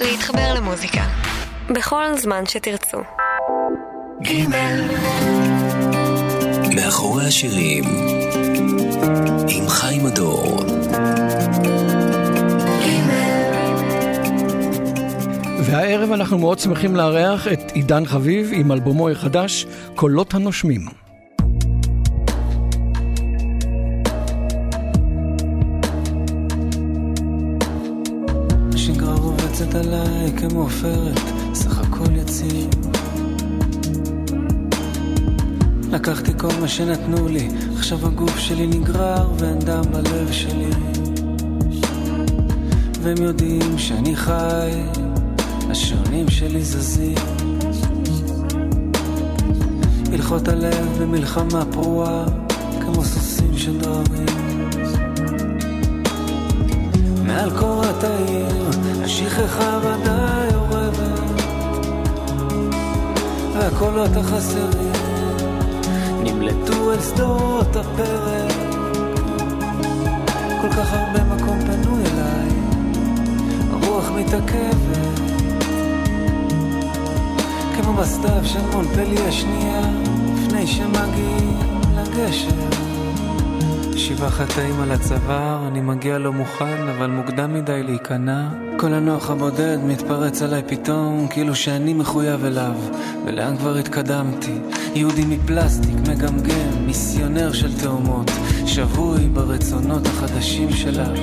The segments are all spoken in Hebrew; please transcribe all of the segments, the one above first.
להתחבר למוזיקה. בכל זמן שתרצו. גימל. מאחורי השירים, עם חיים הדור. והערב אנחנו מאוד שמחים לארח את עידן חביב עם אלבומו החדש, קולות הנושמים. עליי כמו עופרת, סך הכל יציב. לקחתי כל מה שנתנו לי, עכשיו הגוף שלי נגרר ואין דם בלב שלי. והם יודעים שאני חי, השעונים שלי זזים. הלכות הלב במלחמה פרועה, כמו סוסים. מעל השכחה ודאי אורבת, והקולות החסרים נמלטו אל שדות הפרק. כל כך הרבה מקום פנוי אליי, הרוח מתעכבת, כמו בסתיו של מונפליה שנייה, לפני שמגיעים לגשר. שבעה חטאים על הצוואר, אני מגיע לא מוכן, אבל מוקדם מדי להיכנע. כל הנוח הבודד מתפרץ עליי פתאום, כאילו שאני מחויב אליו, ולאן כבר התקדמתי? יהודי מפלסטיק, מגמגם, מיסיונר של תאומות, שבוי ברצונות החדשים שלך.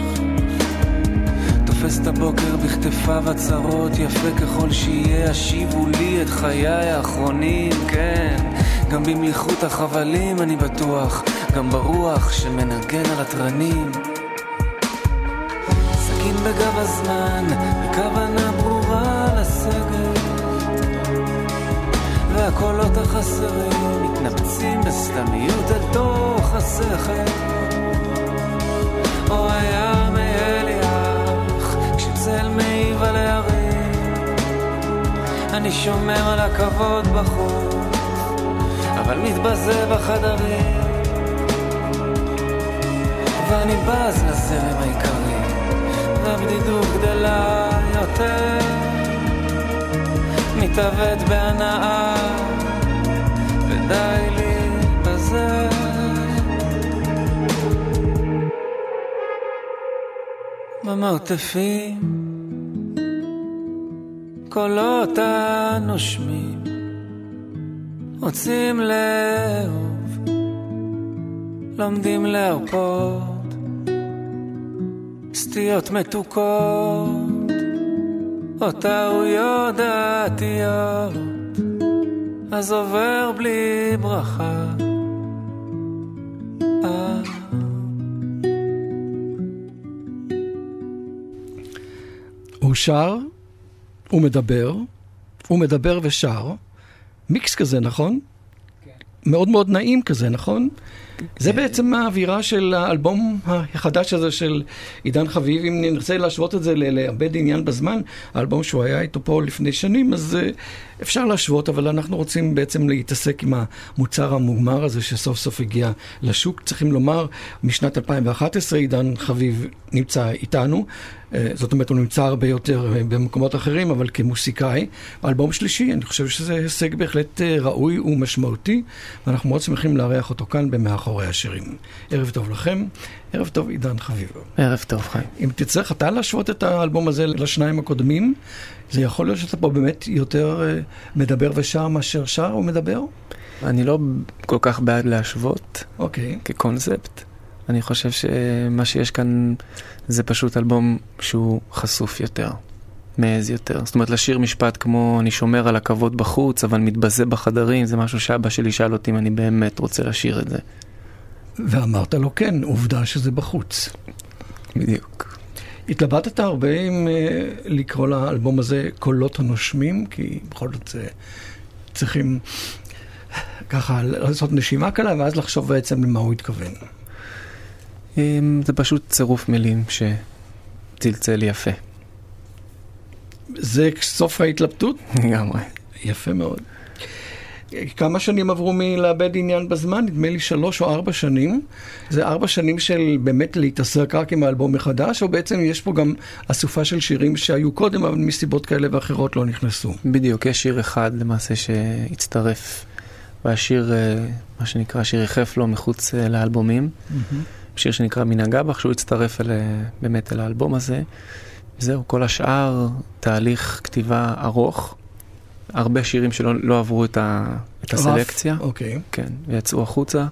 תופס את הבוקר בכתפיו הצרות, יפה ככל שיהיה, השיבו לי את חיי האחרונים, כן. גם במליחות החבלים אני בטוח, גם ברוח שמנגן על התרנים. סכין בגב הזמן, בכוונה ברורה לסגת. והקולות החסרים מתנפצים בסתמיות אל תוך השכל. או הים מאליח, כשצל מעיב על ההרים. אני שומר על הכבוד בחוץ, אבל מתבזה בחדרים. ואני בז לזרם העיקרי, והבדידות גדלה יותר. מתעוות בהנאה, ודי בזה. במרתפים, קולות הנושמים, רוצים לאהוב, לומדים להרפות, סטיות מתוקות. או טעויות דעתיות, אז עובר בלי ברכה. אה. הוא שר, הוא מדבר, הוא מדבר ושר. מיקס כזה, נכון? כן. מאוד מאוד נעים כזה, נכון? זה בעצם האווירה של האלבום החדש הזה של עידן חביב. אם נרצה להשוות את זה לאבד עניין בזמן, האלבום שהוא היה איתו פה לפני שנים, אז uh, אפשר להשוות, אבל אנחנו רוצים בעצם להתעסק עם המוצר המוגמר הזה שסוף סוף הגיע לשוק. צריכים לומר, משנת 2011 עידן חביב נמצא איתנו. Uh, זאת אומרת, הוא נמצא הרבה יותר uh, במקומות אחרים, אבל כמוסיקאי. אלבום שלישי, אני חושב שזה הישג בהחלט ראוי ומשמעותי, ואנחנו מאוד שמחים לארח אותו כאן במאחורי השירים. ערב טוב לכם, ערב טוב עידן חביב. ערב טוב, חיים. אם תצטרך אתה להשוות את האלבום הזה לשניים הקודמים, זה יכול להיות שאתה פה באמת יותר uh, מדבר ושר מאשר שר ומדבר? אני לא כל כך בעד להשוות, אוקיי. Okay. כקונספט. אני חושב שמה שיש כאן זה פשוט אלבום שהוא חשוף יותר, מעז יותר. זאת אומרת, לשיר משפט כמו אני שומר על הכבוד בחוץ, אבל מתבזה בחדרים, זה משהו שאבא שלי שאל אותי אם אני באמת רוצה לשיר את זה. ואמרת לו כן, עובדה שזה בחוץ. בדיוק. התלבטת הרבה אם uh, לקרוא לאלבום הזה קולות הנושמים, כי בכל זאת זה צריכים ככה לעשות נשימה קלה, ואז לחשוב בעצם למה הוא התכוון. זה פשוט צירוף מילים שצלצל יפה. זה סוף ההתלבטות? לגמרי. יפה מאוד. כמה שנים עברו מלאבד עניין בזמן? נדמה לי שלוש או ארבע שנים. זה ארבע שנים של באמת להתעסק רק עם האלבום מחדש, או בעצם יש פה גם אסופה של שירים שהיו קודם, אבל מסיבות כאלה ואחרות לא נכנסו. בדיוק, יש שיר אחד למעשה שהצטרף, והשיר, אה, מה שנקרא, שיר יחף לו מחוץ אה, לאלבומים. Mm-hmm. שיר שנקרא מן הגבח, שהוא הצטרף אל, באמת אל האלבום הזה. זהו, כל השאר, תהליך כתיבה ארוך. הרבה שירים שלא לא עברו את, ה, את הסלקציה. אוקיי. כן, ויצאו החוצה.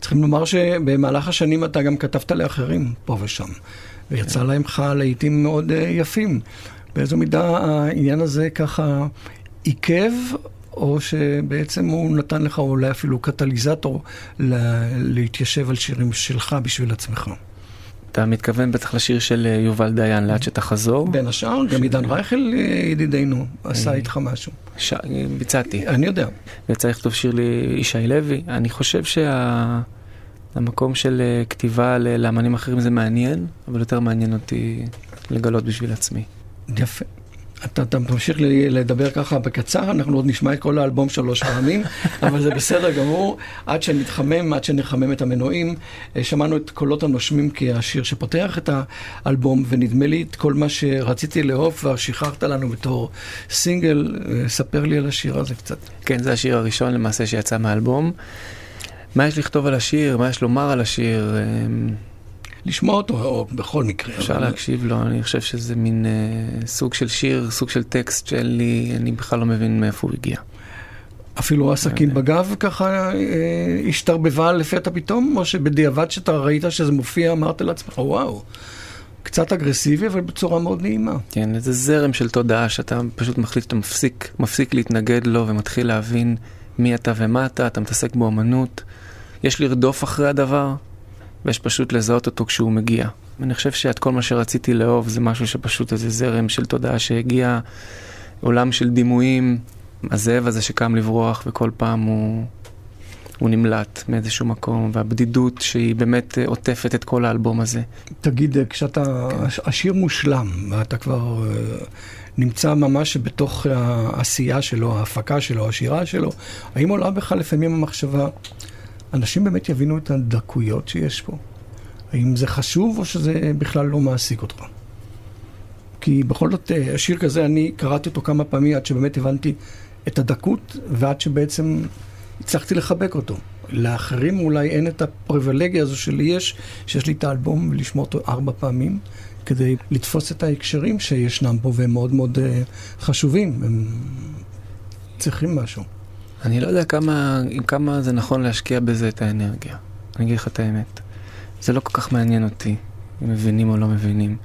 צריכים לומר שבמהלך השנים אתה גם כתבת לאחרים, פה ושם. ויצא כן. להם לך לעיתים מאוד uh, יפים. באיזו מידה העניין הזה ככה עיכב, או שבעצם הוא נתן לך אולי אפילו קטליזטור להתיישב על שירים שלך בשביל עצמך. אתה מתכוון בטח לשיר של אה, יובל דיין, לאט שתחזור? בין השאר, גם עידן רייכל אה, ידידנו עשה אה, איתך משהו. ביצעתי. אני יודע. ויצא לכתוב שיר לישי לוי. אני חושב שהמקום של כתיבה לאמנים אחרים זה מעניין, אבל יותר מעניין אותי לגלות בשביל עצמי. יפה. אתה, אתה ממשיך לדבר ככה בקצר, אנחנו עוד נשמע את כל האלבום שלוש פעמים, אבל זה בסדר גמור. עד שנתחמם, עד שנחמם את המנועים, אה, שמענו את קולות הנושמים כשיר שפותח את האלבום, ונדמה לי את כל מה שרציתי לאהוב כבר שחררת לנו בתור סינגל. ספר לי על השיר הזה קצת. כן, זה השיר הראשון למעשה שיצא מהאלבום. מה יש לכתוב על השיר? מה יש לומר על השיר? לשמוע אותו, או בכל מקרה. אפשר אבל... להקשיב לו, אני חושב שזה מין אה, סוג של שיר, סוג של טקסט שלי, אני בכלל לא מבין מאיפה הוא הגיע. אפילו הסכין אה, בגב ככה אה, השתרבבה לפתע פתאום, או שבדיעבד שאתה ראית שזה מופיע, אמרת לעצמך, וואו. קצת אגרסיבי, אבל בצורה מאוד נעימה. כן, איזה זרם של תודעה שאתה פשוט מחליט שאתה מפסיק, מפסיק להתנגד לו ומתחיל להבין מי אתה ומה אתה, אתה מתעסק באומנות. יש לרדוף אחרי הדבר, ויש פשוט לזהות אותו כשהוא מגיע. אני חושב שאת כל מה שרציתי לאהוב זה משהו שפשוט איזה זרם של תודעה שהגיע, עולם של דימויים, הזאב הזה שקם לברוח וכל פעם הוא, הוא נמלט מאיזשהו מקום, והבדידות שהיא באמת עוטפת את כל האלבום הזה. תגיד, כשאתה, כן. השיר מושלם, ואתה כבר uh, נמצא ממש בתוך העשייה שלו, ההפקה שלו, השירה שלו, האם עולה בך לפעמים המחשבה... אנשים באמת יבינו את הדקויות שיש פה. האם זה חשוב או שזה בכלל לא מעסיק אותך? כי בכל זאת, אה, השיר כזה, אני קראתי אותו כמה פעמים עד שבאמת הבנתי את הדקות, ועד שבעצם הצלחתי לחבק אותו. לאחרים אולי אין את הפריבילגיה הזו שלי יש, שיש לי את האלבום ולשמוע אותו ארבע פעמים, כדי לתפוס את ההקשרים שישנם פה, והם מאוד מאוד uh, חשובים, הם צריכים משהו. אני לא יודע כמה, כמה זה נכון להשקיע בזה את האנרגיה. אני אגיד לך את האמת. זה לא כל כך מעניין אותי, אם מבינים או לא מבינים.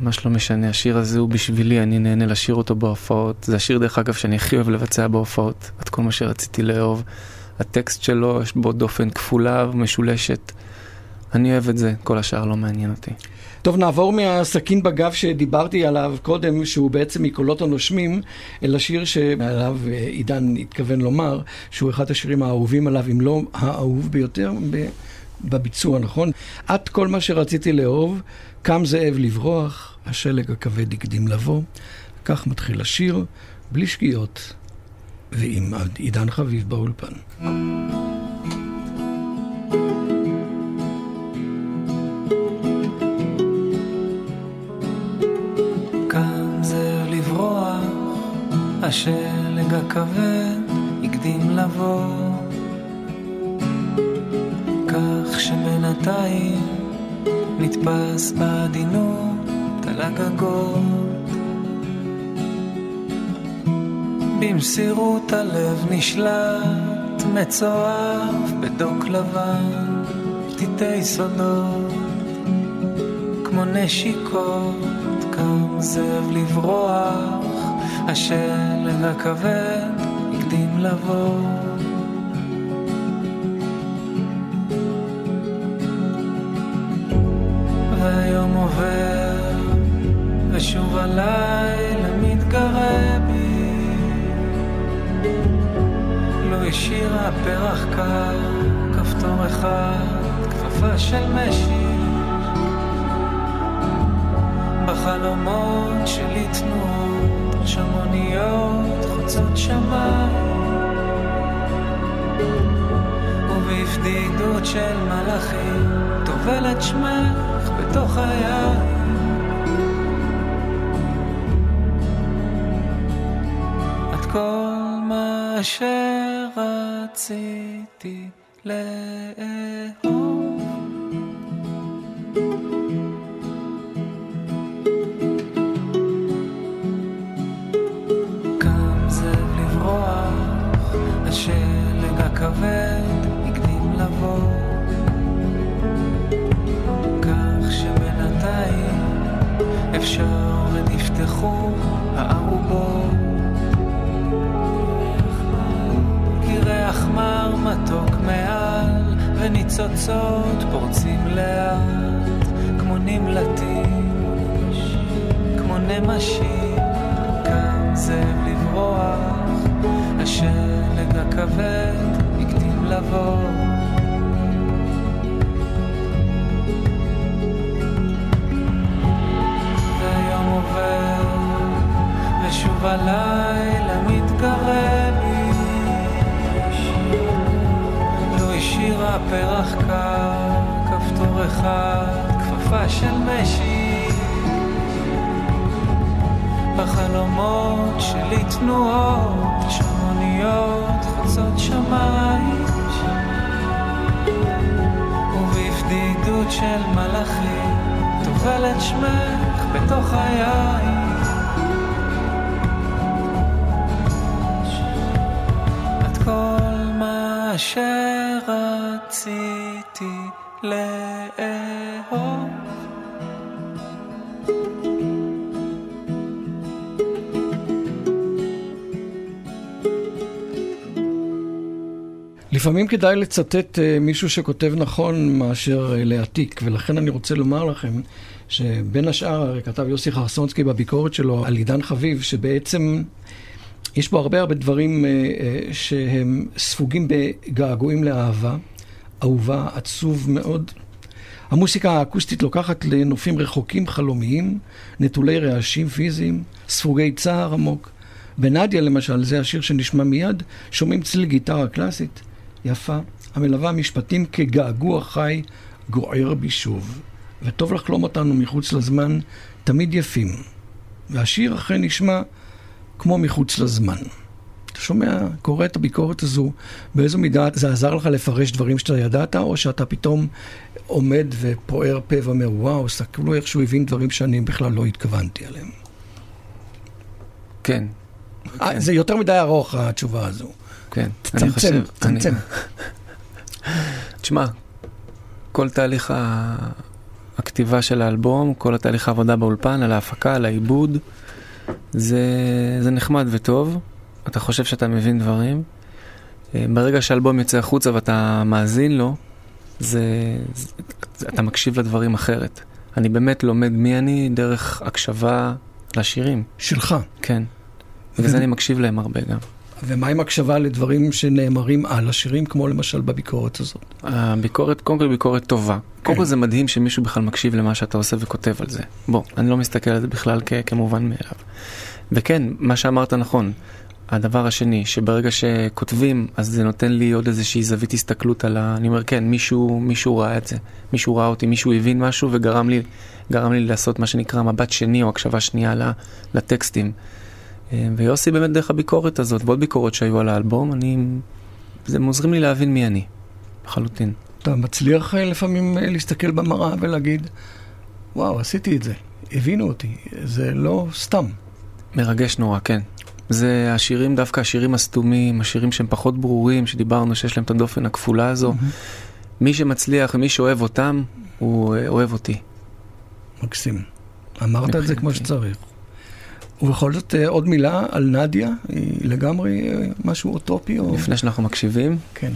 ממש לא משנה, השיר הזה הוא בשבילי, אני נהנה לשיר אותו בהופעות. זה השיר, דרך אגב, שאני הכי אוהב לבצע בהופעות. את כל מה שרציתי לאהוב. הטקסט שלו, יש בו דופן כפולה ומשולשת. אני אוהב את זה, כל השאר לא מעניין אותי. טוב, נעבור מהסכין בגב שדיברתי עליו קודם, שהוא בעצם מקולות הנושמים, אל השיר שעליו אה, עידן התכוון לומר, שהוא אחד השירים האהובים עליו, אם לא האהוב ביותר, בביצוע, נכון? את כל מה שרציתי לאהוב, קם זאב לברוח, השלג הכבד הקדים לבוא. כך מתחיל השיר, בלי שגיאות, ועם עידן חביב באולפן. השלג הכבד הקדים לבוא, כך שבינתיים נתפס בעדינות על הגגות. במסירות הלב נשלט, מצואף בדוק לבן, פתיתי סודות, כמו נשיקות, קם זאב לברוח. השלג הכבד הקדים לבוא. והיום עובר, ושוב הלילה מתגרה בי. לא השאירה פרח קר, כפתור אחד, כפפה של משי. בחלומות שלי תנועות שם אוניות חוצות שמיים ובפדידות של מלאכים טובל את שמך בתוך היד את כל מה שרציתי ל... וניצוצות פורצים לאט כמו נמלטים כמו נמשים כאן זאב לברוח השלג הכבד לבוא. והיום עובר, ושוב הלילה מתקרב פרח קר, כפתור אחד, כפפה של משי. בחלומות שלי תנועות, שמוניות חוצות שמיים. ובבדידות של מלאכים, טובל את שמך בתוך היין. את כל מה שרציתי לאהוב. לפעמים כדאי לצטט uh, מישהו שכותב נכון מאשר uh, להעתיק, ולכן אני רוצה לומר לכם שבין השאר כתב יוסי חרסונסקי בביקורת שלו על עידן חביב, שבעצם יש בו הרבה הרבה דברים uh, uh, שהם ספוגים בגעגועים לאהבה, אהובה, עצוב מאוד. המוסיקה האקוסטית לוקחת לנופים רחוקים חלומיים, נטולי רעשים פיזיים, ספוגי צער עמוק. בנדיה למשל, זה השיר שנשמע מיד, שומעים צליל גיטרה קלאסית, יפה, המלווה משפטים כגעגוע חי, גוער בי שוב. וטוב לחלום אותנו מחוץ לזמן, תמיד יפים. והשיר אכן נשמע כמו מחוץ לזמן. אתה שומע, קורא את הביקורת הזו, באיזו מידה זה עזר לך לפרש דברים שאתה ידעת, או שאתה פתאום עומד ופוער פה ואומר, וואו, סתכלו איך שהוא הבין דברים שאני בכלל לא התכוונתי עליהם. כן. 아, כן. זה יותר מדי ארוך, התשובה הזו. כן, אני חושב... צמצם, תשמע, כל תהליך הכתיבה של האלבום, כל התהליך העבודה באולפן, על ההפקה, על העיבוד, זה, זה נחמד וטוב. אתה חושב שאתה מבין דברים. אה, ברגע שהאלבום יוצא החוצה ואתה מאזין לו, זה, זה, אתה מקשיב לדברים אחרת. אני באמת לומד מי אני דרך הקשבה לשירים. שלך. כן. בגלל זה אני מקשיב להם הרבה גם. ומה עם הקשבה לדברים שנאמרים על השירים, כמו למשל בביקורת הזאת? הביקורת, קודם כל ביקורת טובה. כן. קודם כל זה מדהים שמישהו בכלל מקשיב למה שאתה עושה וכותב על זה. בוא, אני לא מסתכל על זה בכלל כ- כמובן מאליו. וכן, מה שאמרת נכון. הדבר השני, שברגע שכותבים, אז זה נותן לי עוד איזושהי זווית הסתכלות על ה... אני אומר, כן, מישהו, מישהו ראה את זה. מישהו ראה אותי, מישהו הבין משהו וגרם לי, לי לעשות מה שנקרא מבט שני או הקשבה שנייה לטקסטים. אה, ויוסי באמת דרך הביקורת הזאת, ועוד ביקורות שהיו על האלבום, אני... זה עוזרים לי להבין מי אני, לחלוטין. אתה מצליח אה, לפעמים אה, להסתכל במראה ולהגיד, וואו, עשיתי את זה, הבינו אותי, זה לא סתם. מרגש נורא, כן. זה השירים, דווקא השירים הסתומים, השירים שהם פחות ברורים, שדיברנו שיש להם את הדופן הכפולה הזו. Mm-hmm. מי שמצליח ומי שאוהב אותם, הוא אוהב אותי. מקסים. אמרת את זה כמו שצריך. ובכל זאת, אה, עוד מילה על נדיה, היא לגמרי אה, משהו אוטופי או... לפני שאנחנו מקשיבים? כן.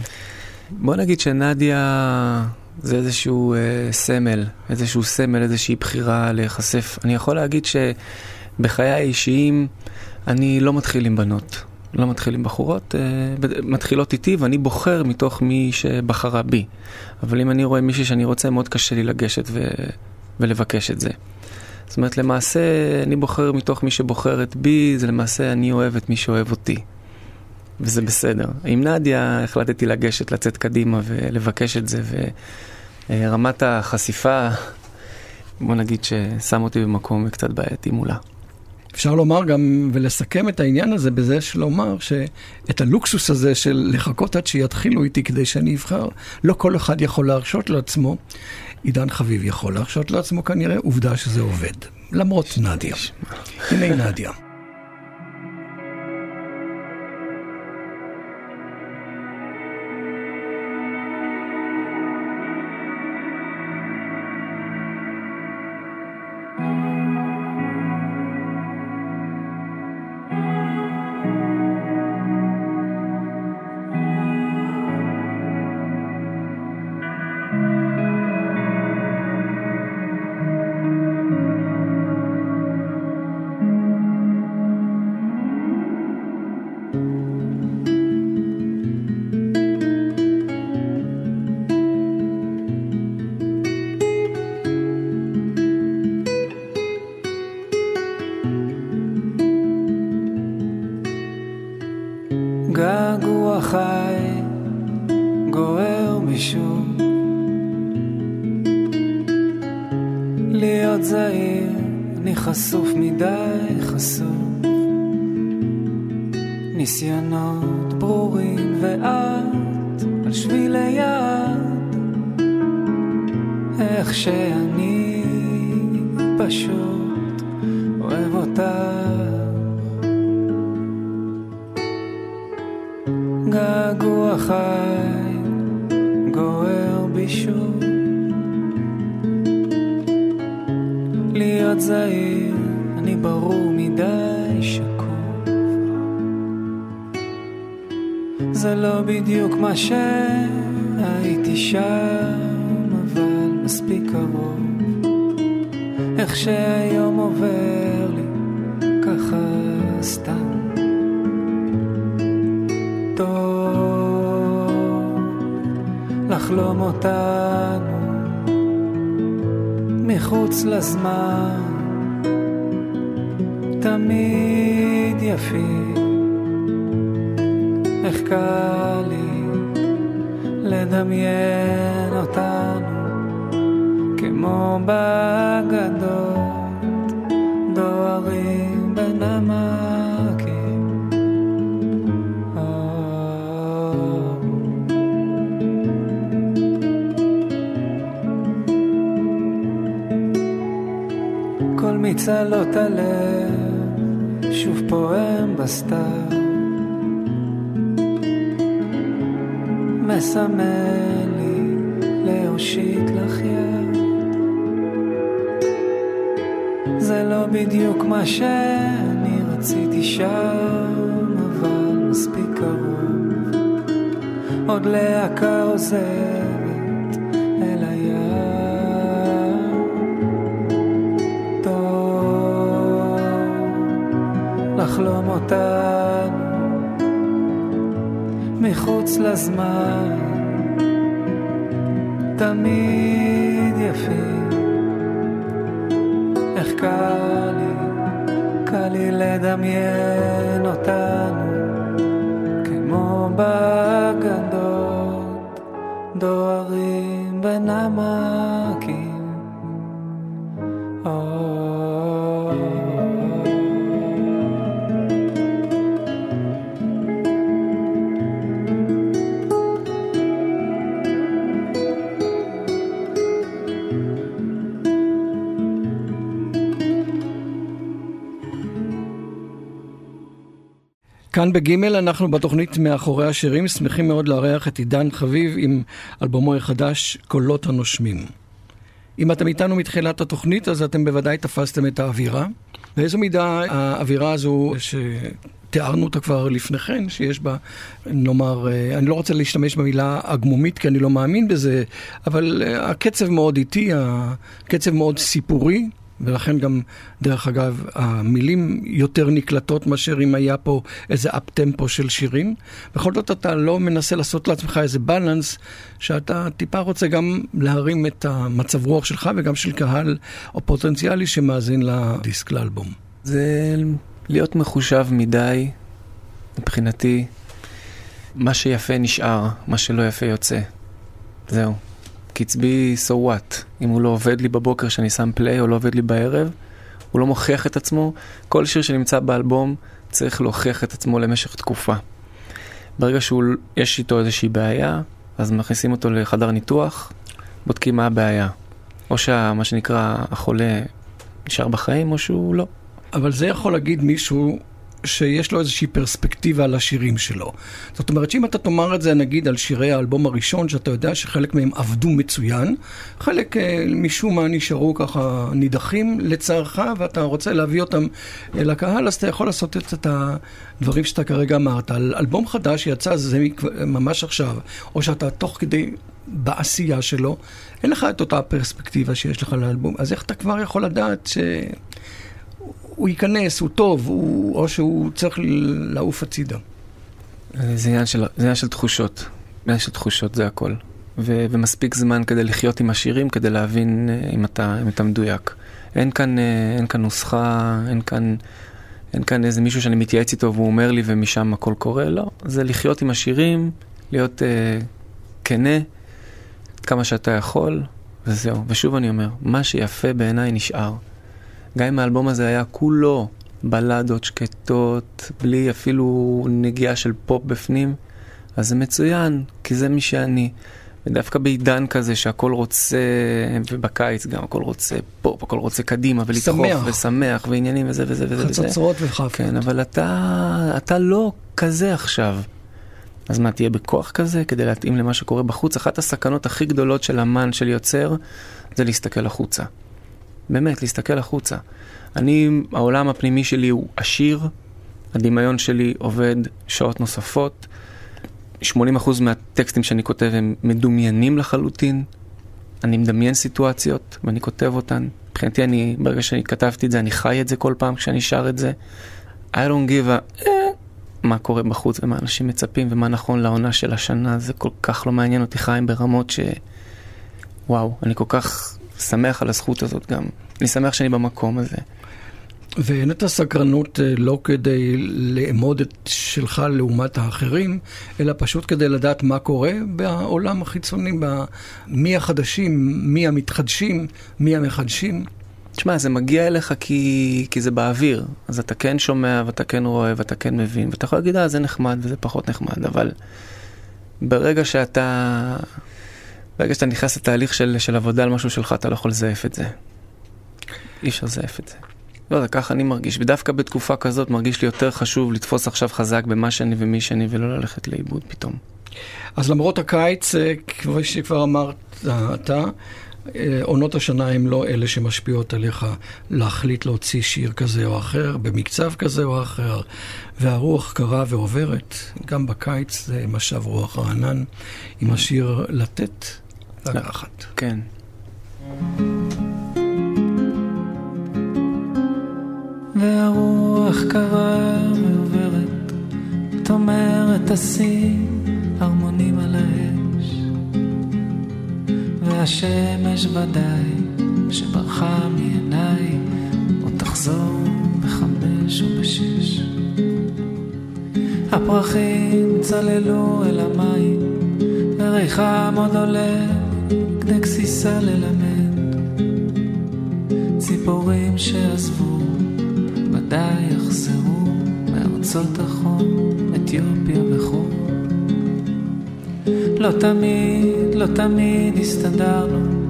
בוא נגיד שנדיה זה איזשהו אה, סמל, איזשהו סמל, איזושהי בחירה להיחשף. אני יכול להגיד שבחיי האישיים אני לא מתחיל עם בנות, לא מתחיל עם בחורות, אה, מתחילות איתי ואני בוחר מתוך מי שבחרה בי. אבל אם אני רואה מישהי שאני רוצה, מאוד קשה לי לגשת ו... ולבקש את זה. זאת אומרת, למעשה, אני בוחר מתוך מי שבוחרת בי, זה למעשה אני אוהב את מי שאוהב אותי. וזה בסדר. עם נדיה החלטתי לגשת, לצאת קדימה ולבקש את זה, ורמת החשיפה, בוא נגיד ששם אותי במקום קצת בעייתי מולה. אפשר לומר גם ולסכם את העניין הזה בזה שלומר שאת הלוקסוס הזה של לחכות עד שיתחילו איתי כדי שאני אבחר, לא כל אחד יכול להרשות לעצמו. עידן חביב יכול להרשות לעצמו כנראה, עובדה שזה עובד. למרות נדיה. הנה נדיה. לחלום אותנו מחוץ לזמן, תמיד יפים. איך קל לי לדמיין אותנו כמו בגדות דוהרים בין מצלות הלב שוב פועם בסתיו מסמן לי להושיט לך יד. זה לא בדיוק מה שאני רציתי שם, אבל מספיק קרוב. עוד להקה עוזרת מחוץ לזמן, תמיד יפים. איך קל לי, קל לי לדמיין כאן בגימל אנחנו בתוכנית מאחורי השירים, שמחים מאוד לארח את עידן חביב עם אלבומו החדש, קולות הנושמים. אם אתם איתנו מתחילת התוכנית, אז אתם בוודאי תפסתם את האווירה. באיזו מידה האווירה הזו, שתיארנו אותה כבר לפני כן, שיש בה, נאמר, אה, אני לא רוצה להשתמש במילה הגמומית, כי אני לא מאמין בזה, אבל אה, הקצב מאוד איטי, הקצב מאוד סיפורי. ולכן גם, דרך אגב, המילים יותר נקלטות מאשר אם היה פה איזה אפ-טמפו של שירים. בכל זאת אתה לא מנסה לעשות לעצמך איזה בלנס, שאתה טיפה רוצה גם להרים את המצב רוח שלך וגם של קהל או פוטנציאלי שמאזין לדיסק, לאלבום. זה להיות מחושב מדי, מבחינתי. מה שיפה נשאר, מה שלא יפה יוצא. זהו. קצבי so what. אם הוא לא עובד לי בבוקר שאני שם פליי או לא עובד לי בערב, הוא לא מוכיח את עצמו. כל שיר שנמצא באלבום צריך להוכיח את עצמו למשך תקופה. ברגע שיש איתו איזושהי בעיה, אז מכניסים אותו לחדר ניתוח, בודקים מה הבעיה. או שמה שנקרא החולה נשאר בחיים או שהוא לא. אבל זה יכול להגיד מישהו שיש לו איזושהי פרספקטיבה על השירים שלו. זאת אומרת שאם אתה תאמר את זה נגיד על שירי האלבום הראשון, שאתה יודע שחלק מהם עבדו מצוין, חלק אה, משום מה נשארו ככה נידחים לצערך, ואתה רוצה להביא אותם אה, לקהל, אז אתה יכול לעשות את הדברים שאתה כרגע אמרת. על אלבום חדש שיצא זה ממש עכשיו, או שאתה תוך כדי בעשייה שלו, אין לך את אותה פרספקטיבה שיש לך לאלבום, אז איך אתה כבר יכול לדעת ש... הוא ייכנס, הוא טוב, הוא, או שהוא צריך לעוף הצידה. זה עניין של, זה עניין של תחושות, עניין של תחושות, זה הכל. ו, ומספיק זמן כדי לחיות עם השירים, כדי להבין אה, אם אתה, אם אתה מדויק. אין כאן, אה, אין כאן נוסחה, אין כאן, אין כאן איזה מישהו שאני מתייעץ איתו והוא אומר לי ומשם הכל קורה, לא. זה לחיות עם השירים, להיות uh, כנה, כמה שאתה יכול, וזהו. ושוב אני אומר, מה שיפה בעיניי נשאר. גם אם האלבום הזה היה כולו בלדות שקטות, בלי אפילו נגיעה של פופ בפנים, אז זה מצוין, כי זה מי שאני. ודווקא בעידן כזה שהכל רוצה, ובקיץ גם הכל רוצה פופ, הכל רוצה קדימה, ולדחוף, שמח. ושמח, ועניינים וזה וזה וזה. חצוצרות וחפות. כן, אבל אתה, אתה לא כזה עכשיו. אז מה, תהיה בכוח כזה כדי להתאים למה שקורה בחוץ? אחת הסכנות הכי גדולות של אמן, של יוצר, זה להסתכל החוצה. באמת, להסתכל החוצה. אני, העולם הפנימי שלי הוא עשיר, הדמיון שלי עובד שעות נוספות, 80% מהטקסטים שאני כותב הם מדומיינים לחלוטין, אני מדמיין סיטואציות ואני כותב אותן. מבחינתי, אני, ברגע שאני כתבתי את זה, אני חי את זה כל פעם כשאני שר את זה. I don't give a... אה, מה קורה בחוץ ומה אנשים מצפים ומה נכון לעונה של השנה, זה כל כך לא מעניין אותי חיים ברמות ש... וואו, אני כל כך שמח על הזכות הזאת גם. אני שמח שאני במקום הזה. ואין את הסקרנות אה, לא כדי לאמוד את שלך לעומת האחרים, אלא פשוט כדי לדעת מה קורה בעולם החיצוני, מי החדשים, מי המתחדשים, מי המחדשים. תשמע, זה מגיע אליך כי, כי זה באוויר, אז אתה כן שומע ואתה כן רואה ואתה כן מבין, ואתה יכול להגיד, אה, זה נחמד וזה פחות נחמד, אבל ברגע שאתה ברגע שאתה נכנס לתהליך של, של עבודה על משהו שלך, אתה לא יכול לזייף את זה. אי אפשר לזייף את זה. לא יודע, ככה אני מרגיש, ודווקא בתקופה כזאת מרגיש לי יותר חשוב לתפוס עכשיו חזק במה שאני ומי שאני, ולא ללכת לאיבוד פתאום. אז למרות הקיץ, אה, כפי שכבר אמרת אתה, אה, עונות השנה הן לא אלה שמשפיעות עליך להחליט להוציא שיר כזה או אחר, במקצב כזה או אחר, והרוח קרה ועוברת. גם בקיץ זה משב רוח רענן, עם השיר לתת לקחת. כן. והרוח קרה ועוברת, את אומרת תשים הרמונים על האש, והשמש ודאי שברחה מעיניי, עוד תחזור בחמש או בשש. הפרחים צללו אל המים, וריחם עוד עולה כדי גסיסה ללמד. ציפורים שעזבו, ודאי יחזרו מארצות החום, אתיופיה וחור. לא תמיד, לא תמיד הסתדרנו,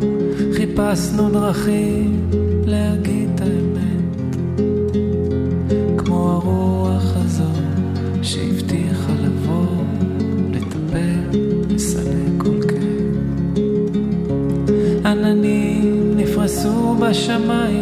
חיפשנו דרכים להגיד את האמת. נפרסו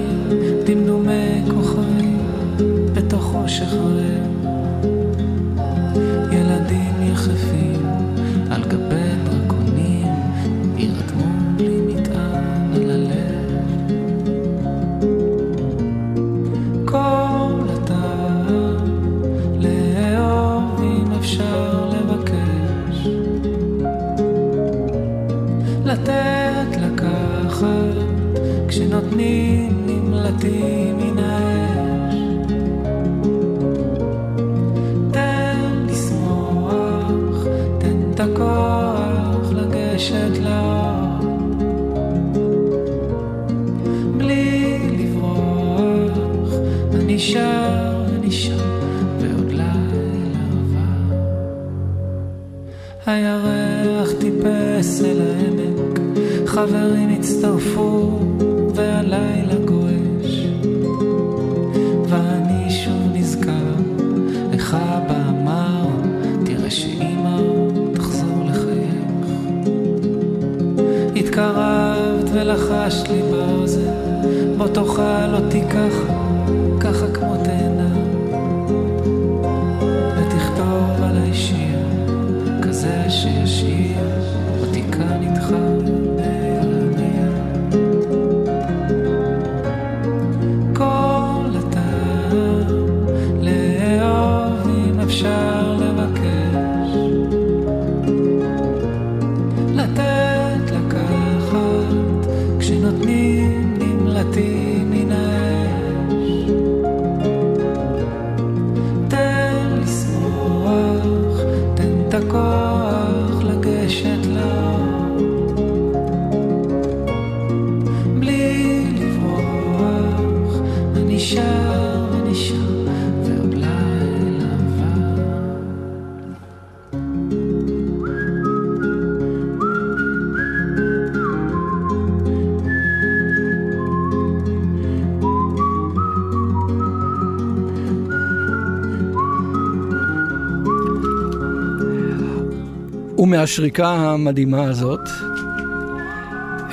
מהשריקה המדהימה הזאת,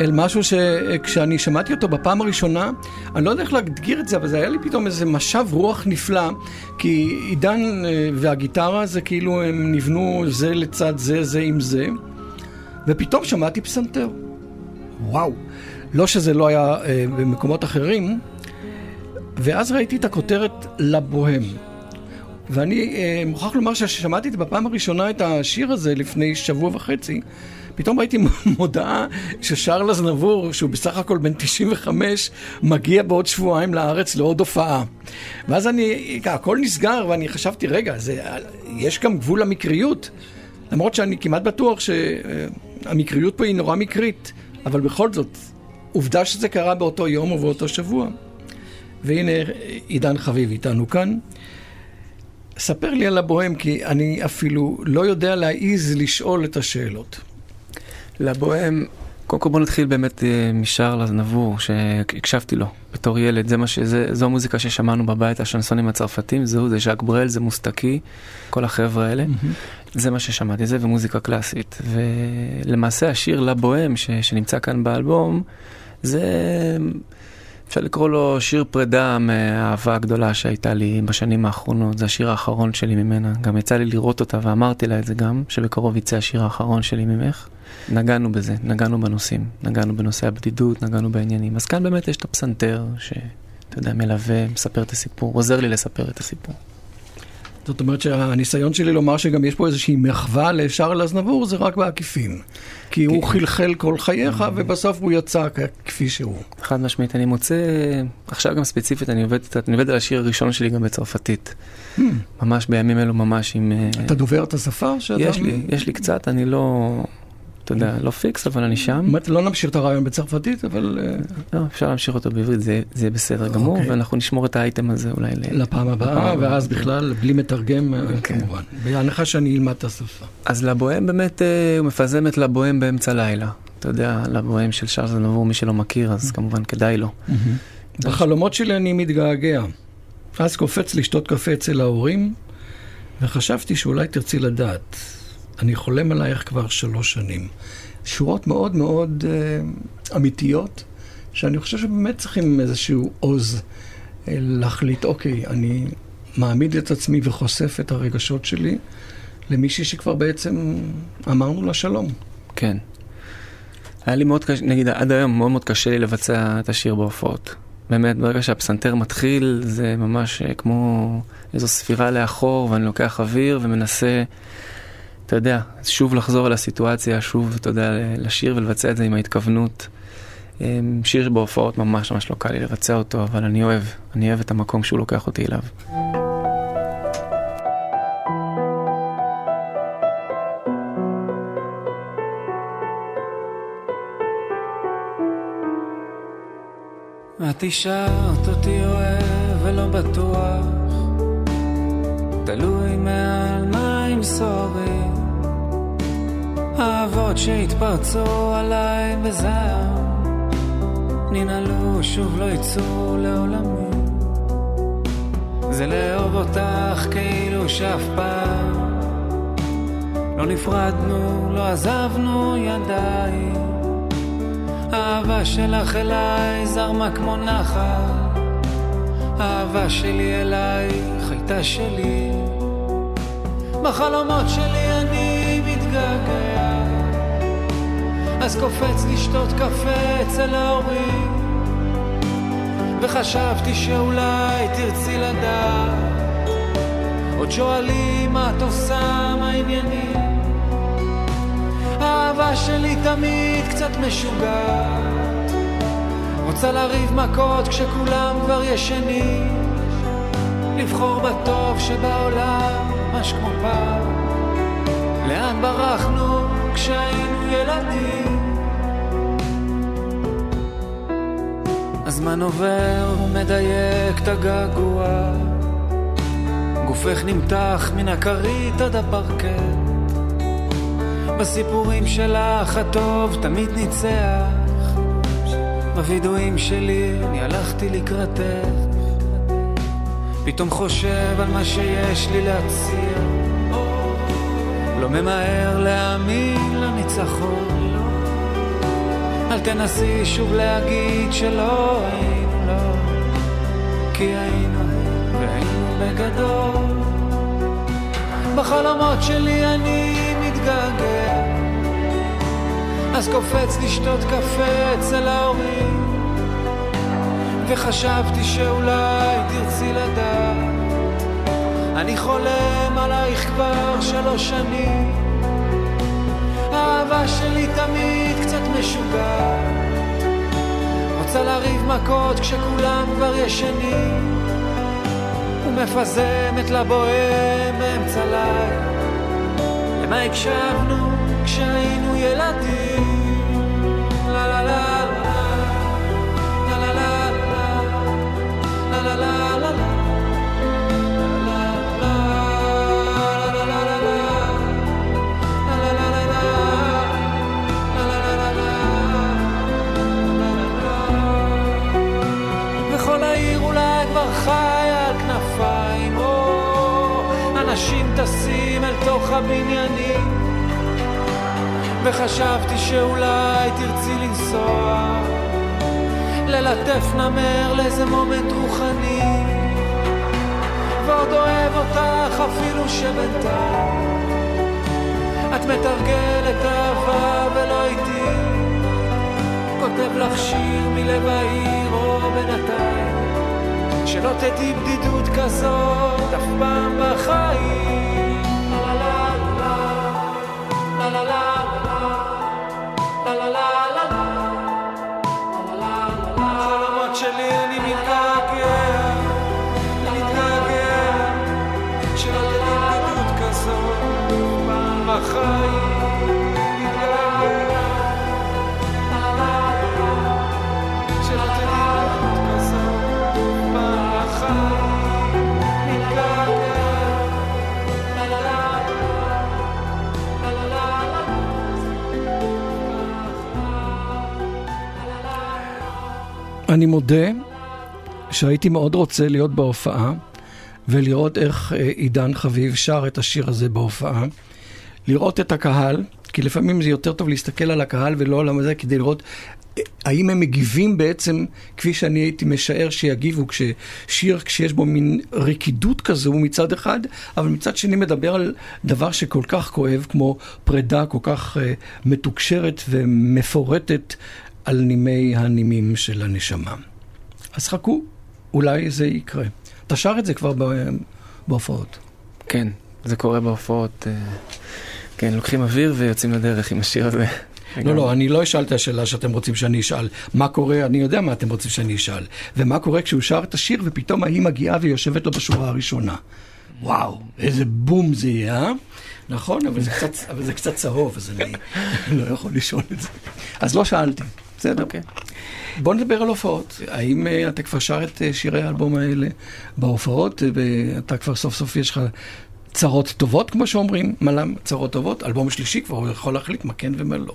אל משהו שכשאני שמעתי אותו בפעם הראשונה, אני לא יודע איך להגדיר את זה, אבל זה היה לי פתאום איזה משב רוח נפלא, כי עידן אה, והגיטרה זה כאילו הם נבנו זה לצד זה, זה עם זה, ופתאום שמעתי פסנתר. וואו. לא שזה לא היה אה, במקומות אחרים, ואז ראיתי את הכותרת לבוהם. ואני אה, מוכרח לומר ששמעתי בפעם הראשונה את השיר הזה לפני שבוע וחצי, פתאום ראיתי מודעה ששר לזנבור, שהוא בסך הכל בן 95, מגיע בעוד שבועיים לארץ לעוד הופעה. ואז אני, הכל נסגר, ואני חשבתי, רגע, זה, יש גם גבול למקריות. למרות שאני כמעט בטוח שהמקריות פה היא נורא מקרית, אבל בכל זאת, עובדה שזה קרה באותו יום ובאותו שבוע. והנה עידן חביב איתנו כאן. ספר לי על הבוהם, כי אני אפילו לא יודע להעיז לשאול את השאלות. לבוהם, קודם כל בוא נתחיל באמת אה, משער לזנבור, שהקשבתי לו בתור ילד, זה מה ש... זה, זו המוזיקה ששמענו בבית, השנסונים הצרפתים, זהו, זה ז'אק ברל, זה מוסטקי, כל החבר'ה האלה. Mm-hmm. זה מה ששמעתי, זה ומוזיקה קלאסית. ולמעשה השיר לבוהם, ש... שנמצא כאן באלבום, זה... אפשר לקרוא לו שיר פרידה מהאהבה הגדולה שהייתה לי בשנים האחרונות, זה השיר האחרון שלי ממנה. גם יצא לי לראות אותה ואמרתי לה את זה גם, שבקרוב יצא השיר האחרון שלי ממך. נגענו בזה, נגענו בנושאים, נגענו בנושא הבדידות, נגענו בעניינים. אז כאן באמת יש את הפסנתר, שאתה יודע, מלווה, מספר את הסיפור, עוזר לי לספר את הסיפור. זאת אומרת שהניסיון שלי לומר שגם יש פה איזושהי מחווה לשארל אזנבור זה רק בעקיפין. כי הוא. חלחל כל חייך ובסוף הוא יצא כפי שהוא. חד משמעית, אני מוצא, עכשיו גם ספציפית, אני עובד, אני עובד על השיר הראשון שלי גם בצרפתית. Hmm. ממש בימים אלו ממש עם... אה, אתה דובר את השפה? יש לי, יש לי קצת, אני לא... אתה יודע, לא פיקס, אבל אני שם. לא נמשיך את הרעיון בצרפתית, אבל... אה, לא, אפשר להמשיך אותו בעברית, זה יהיה בסדר גמור, אוקיי. ואנחנו נשמור את האייטם הזה אולי לפעם הבאה, ואז בכלל, בלי מתרגם, אה, אוקיי. כמובן. בהנחה שאני אלמד את השפה. אז לבוהם באמת, אה, הוא מפזם את לבוהם באמצע לילה. אתה יודע, לבוהם של שרז נבור, מי שלא מכיר, אז כמובן כדאי לו. בחלומות שלי אני מתגעגע. אז קופץ לשתות קפה אצל ההורים, וחשבתי שאולי תרצי לדעת. אני חולם עלייך כבר שלוש שנים. שורות מאוד מאוד uh, אמיתיות, שאני חושב שבאמת צריכים איזשהו עוז uh, להחליט, אוקיי, אני מעמיד את עצמי וחושף את הרגשות שלי למישהי שכבר בעצם אמרנו לה שלום. כן. היה לי מאוד קשה, נגיד עד היום מאוד מאוד קשה לי לבצע את השיר בהופעות. באמת, ברגע שהפסנתר מתחיל, זה ממש אה, כמו איזו ספירה לאחור, ואני לוקח אוויר ומנסה אתה יודע, שוב לחזור על הסיטואציה, שוב, אתה יודע, לשיר ולבצע את זה עם ההתכוונות. אמ, שיר בהופעות ממש ממש לא קל לי לבצע אותו, אבל אני אוהב, אני אוהב את המקום שהוא לוקח אותי אליו. את אישרת אותי אוהב אל לא בטוח, תלוי מעל מים סוערים. אהבות שהתפרצו עליי בזעם, ננעלו, שוב לא יצאו לעולמי. זה לאהוב אותך כאילו שאף פעם לא נפרדנו, לא עזבנו ידיים. האהבה שלך אליי זרמה כמו נחל, האהבה שלי אלייך הייתה שלי. בחלומות שלי אני מתגעגע, אז קופץ לשתות קפה אצל ההורים, וחשבתי שאולי תרצי לדעת, עוד שואלים מה את עושה, מה העניינים. האהבה שלי תמיד קצת משוגעת. רוצה לריב מכות כשכולם כבר ישנים. לבחור בטוב שבעולם, ממש כמו פעם. לאן ברחנו כשהיינו ילדים? הזמן עובר ומדייק את הגעגוע. גופך נמתח מן הכרית עד הפרקט. בסיפורים שלך הטוב תמיד ניצח. בווידואים שלי אני הלכתי לקראתך פתאום חושב על מה שיש לי להציע. לא ממהר להאמין לניצחון אל תנסי שוב להגיד שלא היינו לא. כי היינו והיינו בגדול. בחלומות שלי אני מתגעגע. אז קופץ לשתות קפה אצל ההורים וחשבתי שאולי תרצי לדעת. אני חולם עלייך כבר שלוש שנים. האהבה שלי תמיד קצת משוגעת. רוצה לריב מכות כשכולם כבר ישנים. ומפזמת לבוהם באמצע לילה למה הקשבנו כשהיינו ילדים? טסים אל תוך הבניינים. וחשבתי שאולי תרצי לנסוע. ללטף נמר לאיזה מומנט רוחני. ועוד אוהב אותך אפילו שבינתיים. את מתרגלת אהבה ולא איתי. כותב לך שיר מלב העיר או בינתיים. שלא תדעי בדידות כזאת אף פעם בחיים la la la. אני מודה שהייתי מאוד רוצה להיות בהופעה ולראות איך אה, עידן חביב שר את השיר הזה בהופעה. לראות את הקהל, כי לפעמים זה יותר טוב להסתכל על הקהל ולא על זה, כדי לראות אה, האם הם מגיבים בעצם כפי שאני הייתי משער שיגיבו כששיר, כשיש בו מין רקידות כזו מצד אחד, אבל מצד שני מדבר על דבר שכל כך כואב, כמו פרידה כל כך uh, מתוקשרת ומפורטת על נימי הנימים של הנשמה. אז חכו, אולי זה יקרה. אתה שר את זה כבר בהופעות. כן, זה קורה בהופעות. אה, כן, לוקחים אוויר ויוצאים לדרך עם השיר הזה. לא, לא, אני לא אשאל את השאלה שאתם רוצים שאני אשאל. מה קורה, אני יודע מה אתם רוצים שאני אשאל. ומה קורה כשהוא שר את השיר ופתאום ההיא מגיעה ויושבת לו בשורה הראשונה. וואו, איזה בום זה יהיה, אה? נכון, אבל זה קצת, אבל זה קצת צהוב, אז אני לא יכול לשאול את זה. אז לא שאלתי. בסדר. Okay. אוקיי. בוא נדבר על הופעות. האם uh, אתה כבר שר את uh, שירי האלבום האלה בהופעות, ואתה כבר סוף סוף יש לך צרות טובות, כמו שאומרים, מל"ם, צרות טובות, אלבום שלישי כבר הוא יכול להחליט מה כן ומה לא.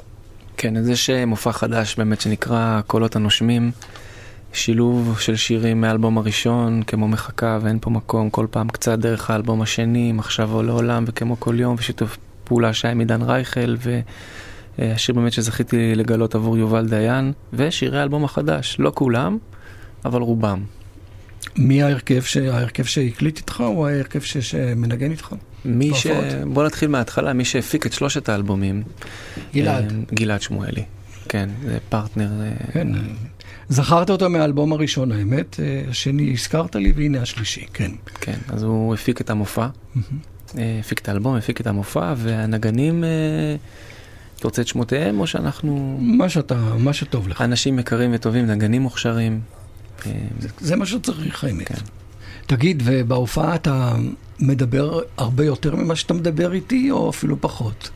כן, אז יש מופע חדש באמת שנקרא קולות הנושמים. שילוב של שירים מהאלבום הראשון, כמו מחכה ואין פה מקום, כל פעם קצת דרך האלבום השני, מחשב או לעולם וכמו כל יום, ושיתוף פעולה שהיה עם עידן רייכל, והשיר באמת שזכיתי לגלות עבור יובל דיין, ושירי האלבום החדש, לא כולם, אבל רובם. מי ההרכב, ש... ההרכב שהקליט איתך או ההרכב ש... שמנגן איתך? מי ש... בוא נתחיל מההתחלה, מי שהפיק את שלושת האלבומים. גלעד. אה, גלעד שמואלי. כן, זה פרטנר. אה, כן, זכרת אותו מהאלבום הראשון, האמת. אה, השני הזכרת לי, והנה השלישי, כן. כן, אז הוא הפיק את המופע. הפיק את האלבום, הפיק את המופע, והנגנים, אתה רוצה את שמותיהם, או שאנחנו... מה שאתה, מה שטוב לך. אנשים יקרים וטובים, נגנים מוכשרים. זה, זה מה שצריך, האמת. כן. תגיד, ובהופעה אתה מדבר הרבה יותר ממה שאתה מדבר איתי, או אפילו פחות?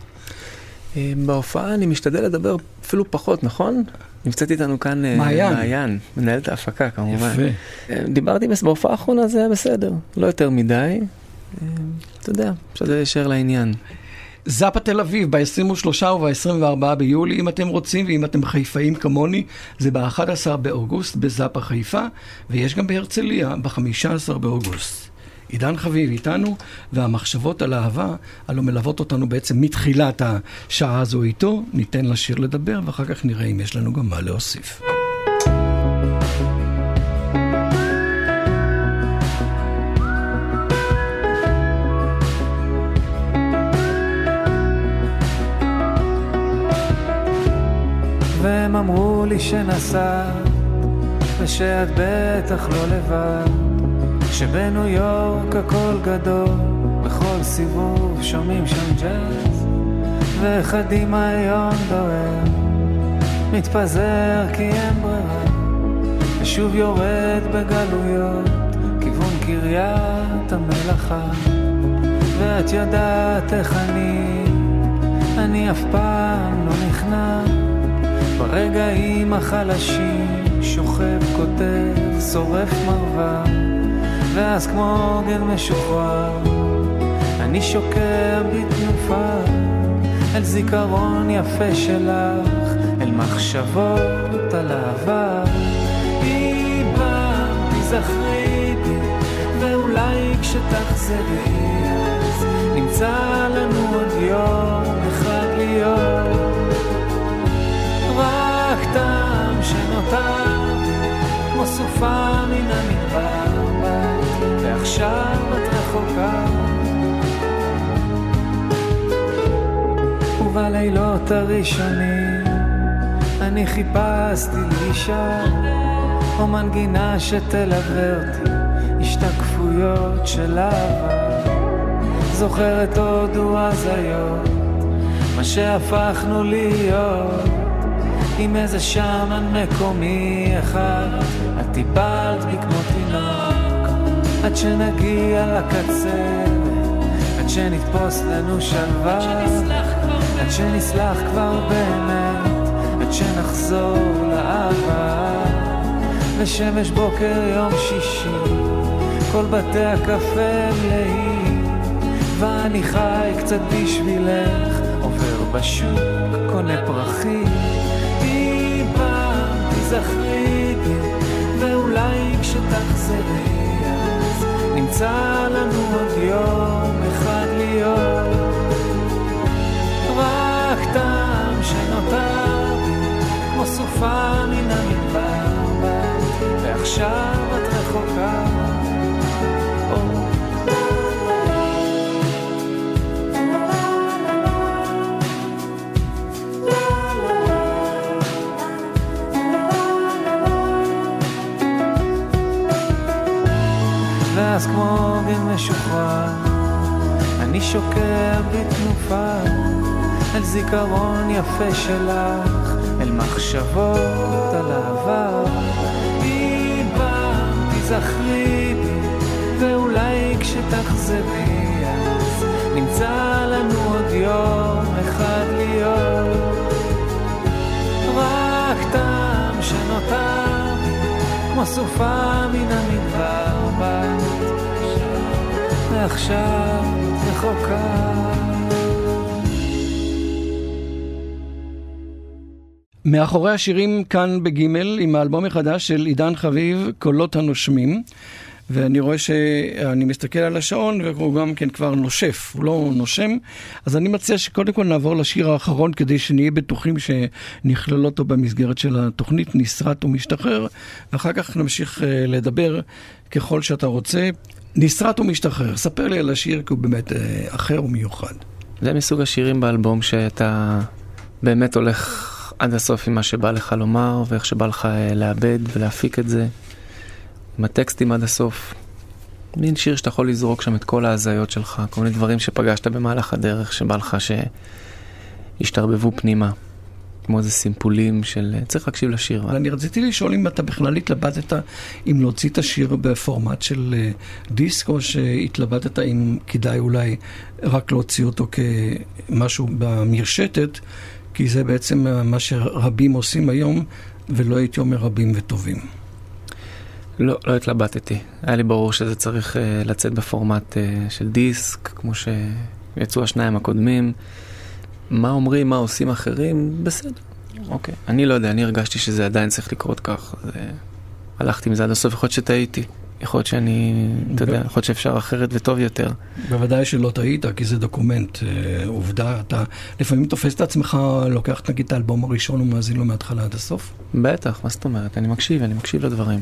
אה, בהופעה אני משתדל לדבר אפילו פחות, נכון? נמצאת איתנו כאן אה, מעיין, מעיין מנהלת ההפקה כמובן. יפה. אה, דיברתי בהופעה האחרונה, זה היה בסדר, לא יותר מדי. אתה יודע, אפשר להישאר לעניין. זאפה תל אביב ב-23 וב-24 ביולי, אם אתם רוצים, ואם אתם חיפאים כמוני, זה ב-11 באוגוסט בזאפה חיפה, ויש גם בהרצליה ב-15 באוגוסט. עידן חביב איתנו, והמחשבות על אהבה, הלא מלוות אותנו בעצם מתחילת השעה הזו איתו. ניתן לשיר לדבר, ואחר כך נראה אם יש לנו גם מה להוסיף. והם אמרו לי שנסעת, ושאת בטח לא לבד, שבניו יורק הכל גדול, בכל סיבוב שומעים שם ג'אז, ואחד דמיון דוהר, מתפזר כי אין ברירה, ושוב יורד בגלויות, כיוון קריית המלאכה, ואת יודעת איך אני, אני אף פעם לא נכנע. ברגעים החלשים שוכב, כותב, שורף מרווה ואז כמו עוגן משוחרר אני שוקע בתנופה אל זיכרון יפה שלך אל מחשבות על העבר פעם תזכרי בי ואולי כשתחזרי אז נמצא ובלילות הראשונים. אני חיפשתי לי אישה או מנגינה שתלווה אותי. השתקפויות של אהבה. זוכרת הודו הזיות מה שהפכנו להיות. עם איזה שמן מקומי אחד, את טיפלת בי כמו תינוק, עד שנגיע לקצה, עד שנתפוס לנו שלווה, עד שנסלח כבר באמת, עד שנחזור לאהבה, ושמש בוקר יום שישי, כל בתי הקפה מלאים, ואני חי קצת בשבילך, עובר בשוק, קונה פרחים. תיזכרי בי, ואולי כשתחזרי אז נמצא לנו עוד יום אחד להיות. סופה מן המדבר, ועכשיו את רחוקה. ואז כמו עוגן משוחרר, אני שוקע בתנופה, אל זיכרון יפה שלך, אל מחשבות על העבר. אם פעם תזכרי בי, ואולי כשתחזרי אז נמצא לנו עוד יום אחד להיות. רק תמיד כמו סופה מן המדבר בת, ועכשיו רחוקה. מאחורי השירים כאן בגימל, עם האלבום החדש של עידן חביב, קולות הנושמים. ואני רואה שאני מסתכל על השעון והוא גם כן כבר נושף, הוא לא נושם. אז אני מציע שקודם כל נעבור לשיר האחרון כדי שנהיה בטוחים שנכלל אותו במסגרת של התוכנית, נסרט ומשתחרר, ואחר כך נמשיך אה, לדבר ככל שאתה רוצה. נסרט ומשתחרר, ספר לי על השיר כי הוא באמת אה, אחר ומיוחד. זה מסוג השירים באלבום שאתה באמת הולך עד הסוף עם מה שבא לך לומר ואיך שבא לך אה, לאבד ולהפיק את זה. עם הטקסטים עד הסוף. מין שיר שאתה יכול לזרוק שם את כל ההזיות שלך, כל מיני דברים שפגשת במהלך הדרך, שבא לך שישתרבבו פנימה. כמו איזה סימפולים של... צריך להקשיב לשיר. אני רציתי לשאול אם אתה בכלל התלבטת אם להוציא את השיר בפורמט של אה, דיסק, או שהתלבטת אם כדאי אולי רק להוציא אותו כמשהו במרשתת, כי זה בעצם מה שרבים עושים היום, ולא הייתי אומר רבים וטובים. לא, לא התלבטתי. היה לי ברור שזה צריך uh, לצאת בפורמט uh, של דיסק, כמו שיצאו השניים הקודמים. מה אומרים, מה עושים אחרים, בסדר. אוקיי. אני לא יודע, אני הרגשתי שזה עדיין צריך לקרות כך. uh, הלכתי מזה עד הסוף, יכול להיות שטעיתי. יכול להיות שאני, אתה יודע, יכול להיות שאפשר אחרת וטוב יותר. בוודאי שלא טעית, כי זה דוקומנט, אה, עובדה, אתה לפעמים תופס את עצמך, לוקח נגיד את האלבום הראשון ומאזין לו מההתחלה עד הסוף? בטח, מה זאת אומרת? אני מקשיב, אני מקשיב לדברים.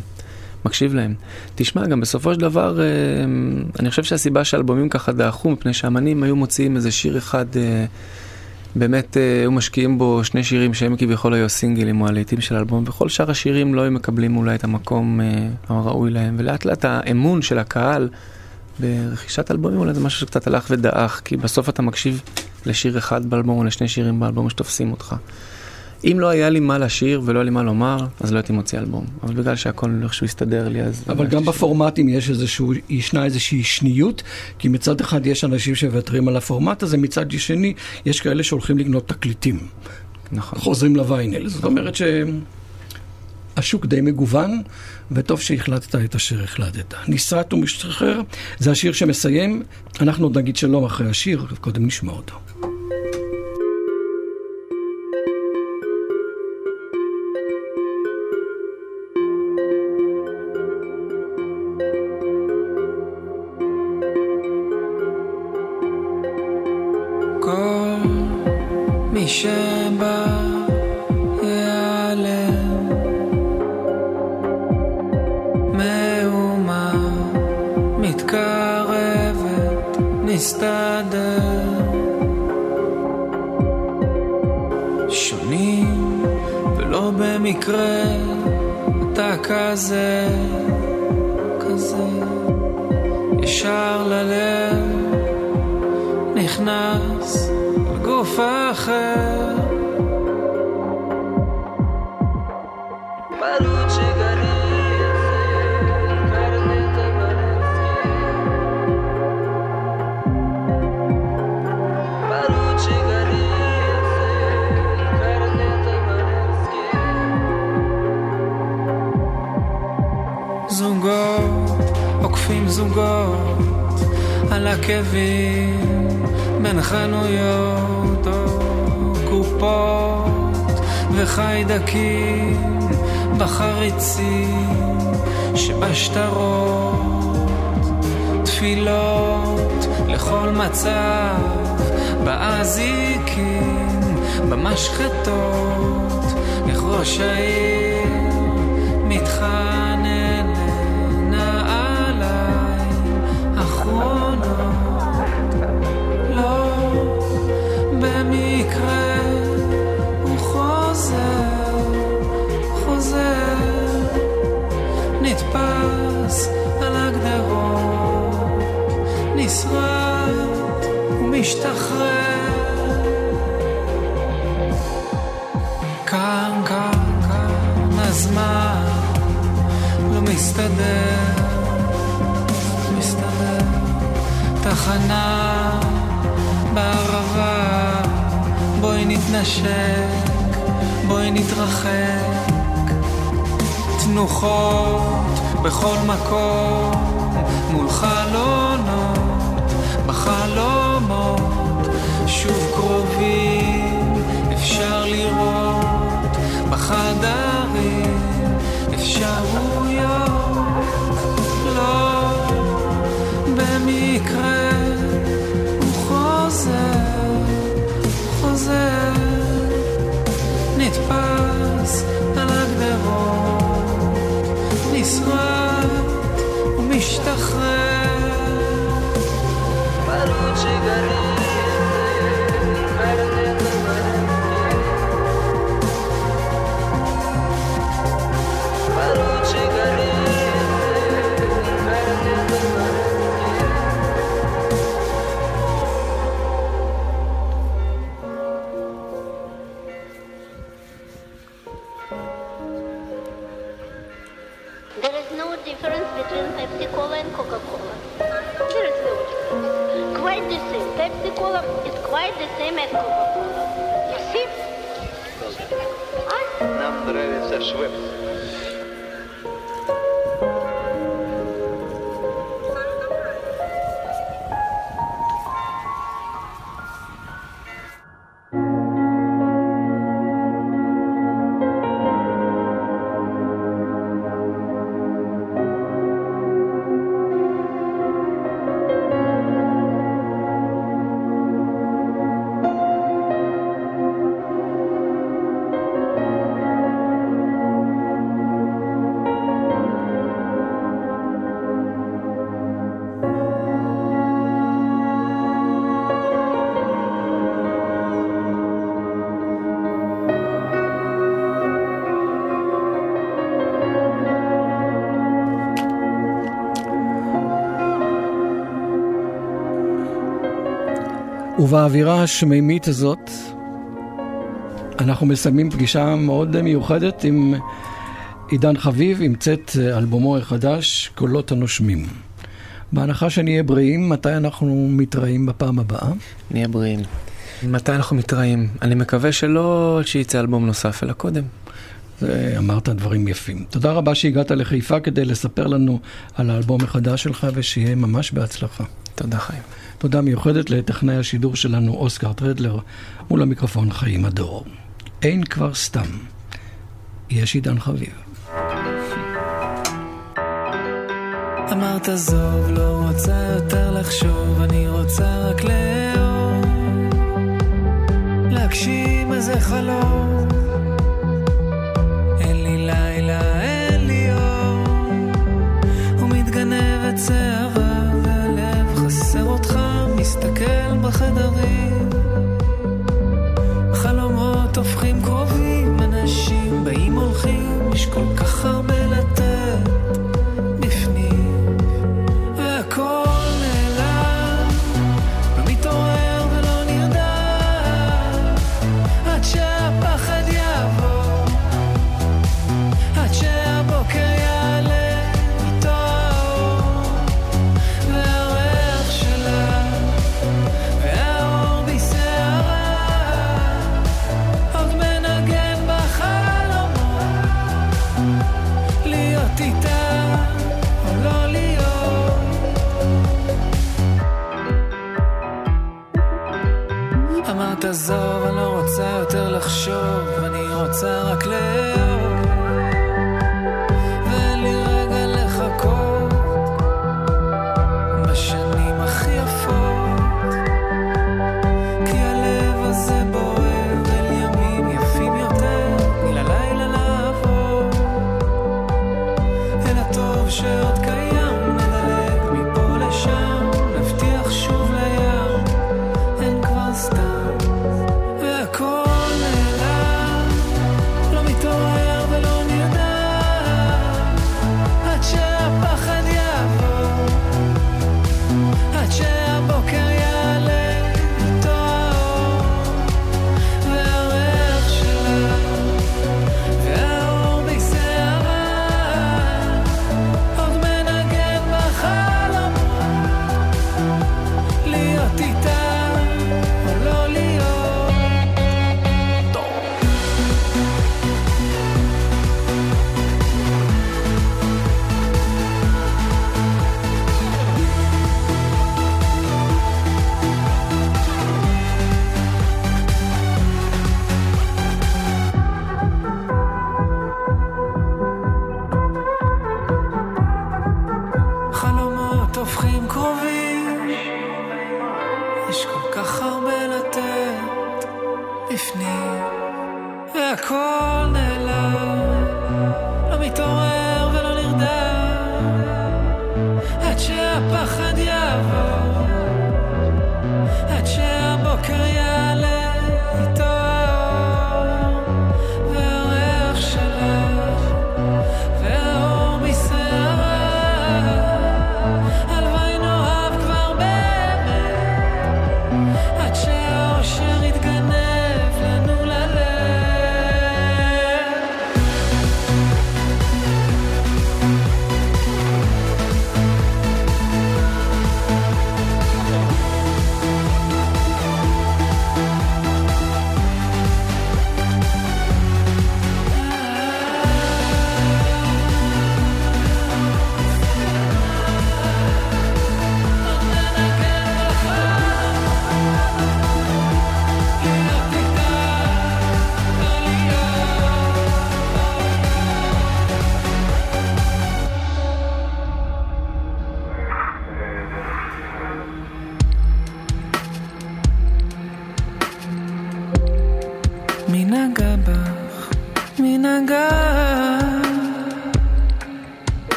מקשיב להם. תשמע, גם בסופו של דבר, אה, אני חושב שהסיבה שהאלבומים ככה דעכו, מפני שהאמנים היו מוציאים איזה שיר אחד, אה, באמת אה, היו משקיעים בו שני שירים שהם כביכול היו סינגלים או הלהיטים של האלבום, וכל שאר השירים לא היו מקבלים אולי את המקום הראוי להם, ולאט לאט האמון של הקהל ברכישת אלבומים אולי זה משהו שקצת הלך ודעך, כי בסוף אתה מקשיב לשיר אחד באלבום או לשני שירים באלבום שתופסים אותך. אם לא היה לי מה לשיר ולא היה לי מה לומר, אז לא הייתי מוציא אלבום. אבל בגלל שהכל איכשהו הסתדר לי, אז... אבל גם בפורמטים יש איזשהו, ישנה איזושהי שניות, כי מצד אחד יש אנשים שמוותרים על הפורמט הזה, מצד שני יש כאלה שהולכים לקנות תקליטים. נכון. חוזרים לוויינל. זאת אומרת שהשוק די מגוון, וטוב שהחלטת את אשר החלטת. נסרט ומשתחרר, זה השיר שמסיים. אנחנו עוד נגיד שלום אחרי השיר, קודם נשמע אותו. שבא ייעלם. מהומה מתקרבת נסתדר שונים ולא במקרה אתה כזה כזה. ישר ללב נכנס. גוף אחר. ברור שגרים זוגות, עוקפים זוגות, על עקבים בין חנויות. ציפות וחיידקים בחריצים שבשטרות. תפילות לכל מצב באזיקים במשחטות איך ראש העיר מתחם נתנשק, בואי נתרחק. ותנוחות בכל מקום מול חלונות בחלומות שוב קרובים אפשר לראות בחדרים אפשרויות swift. ובאווירה השמימית הזאת, אנחנו מסיימים פגישה מאוד מיוחדת עם עידן חביב, עם צאת אלבומו החדש, קולות הנושמים. בהנחה שנהיה בריאים, מתי אנחנו מתראים בפעם הבאה? נהיה בריאים. מתי אנחנו מתראים? אני מקווה שלא שיצא אלבום נוסף, אלא קודם. זה, אמרת דברים יפים. תודה רבה שהגעת לחיפה כדי לספר לנו על האלבום החדש שלך, ושיהיה ממש בהצלחה. תודה חיים. תודה מיוחדת לטכנאי השידור שלנו, אוסקר טרדלר, מול המיקרופון חיים הדור. אין כבר סתם. יש עידן חביב. אמרת זוב, לא רוצה יותר לחשוב, אני רוצה רק לאהוב. להגשים איזה חלום. אין לי לילה, אין לי יום. ומתגנבת שערה. מסתכל בחדרים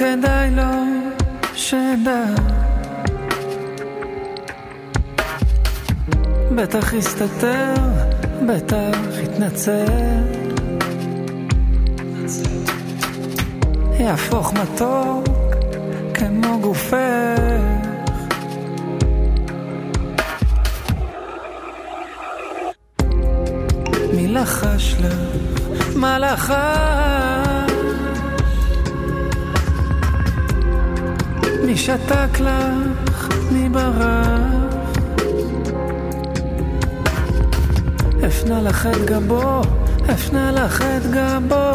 כדאי לו שדע. בטח יסתתר, בטח יתנצל. יהפוך מתוק כמו גופך. מי לחש לך? מה לחש? שתק לך? מי ברח? הפנה לך את גבו, הפנה לך את גבו.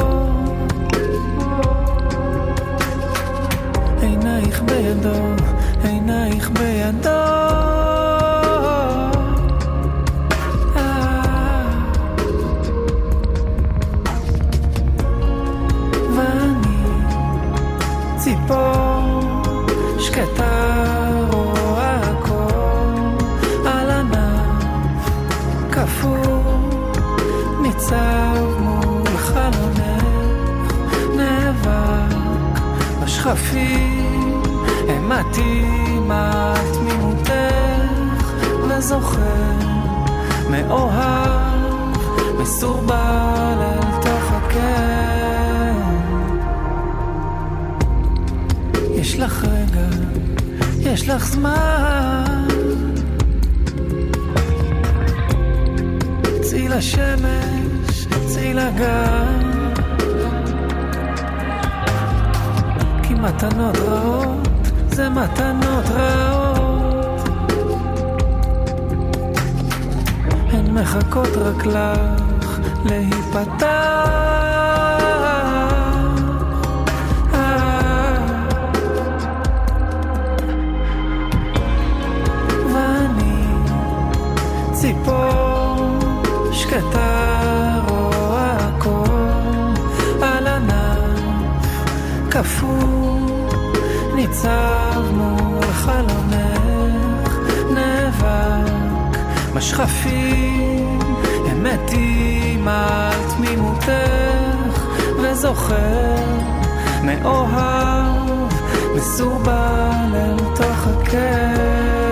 עינייך בידו, עינייך בידו. חפים, המעטים על תמימותך, וזוכר, מאוהב, מסורבל אל תוך הקן. יש לך רגע, יש לך זמן. צאי לשמש, צאי לגן. מתנות רעות, זה מתנות רעות. הן מחכות רק לך להיפתח. ניצב מול חלומך, נאבק משכפים, הם מתים על תמימותך, וזוכר, מאוהב, מסורבל אל תוך הקר.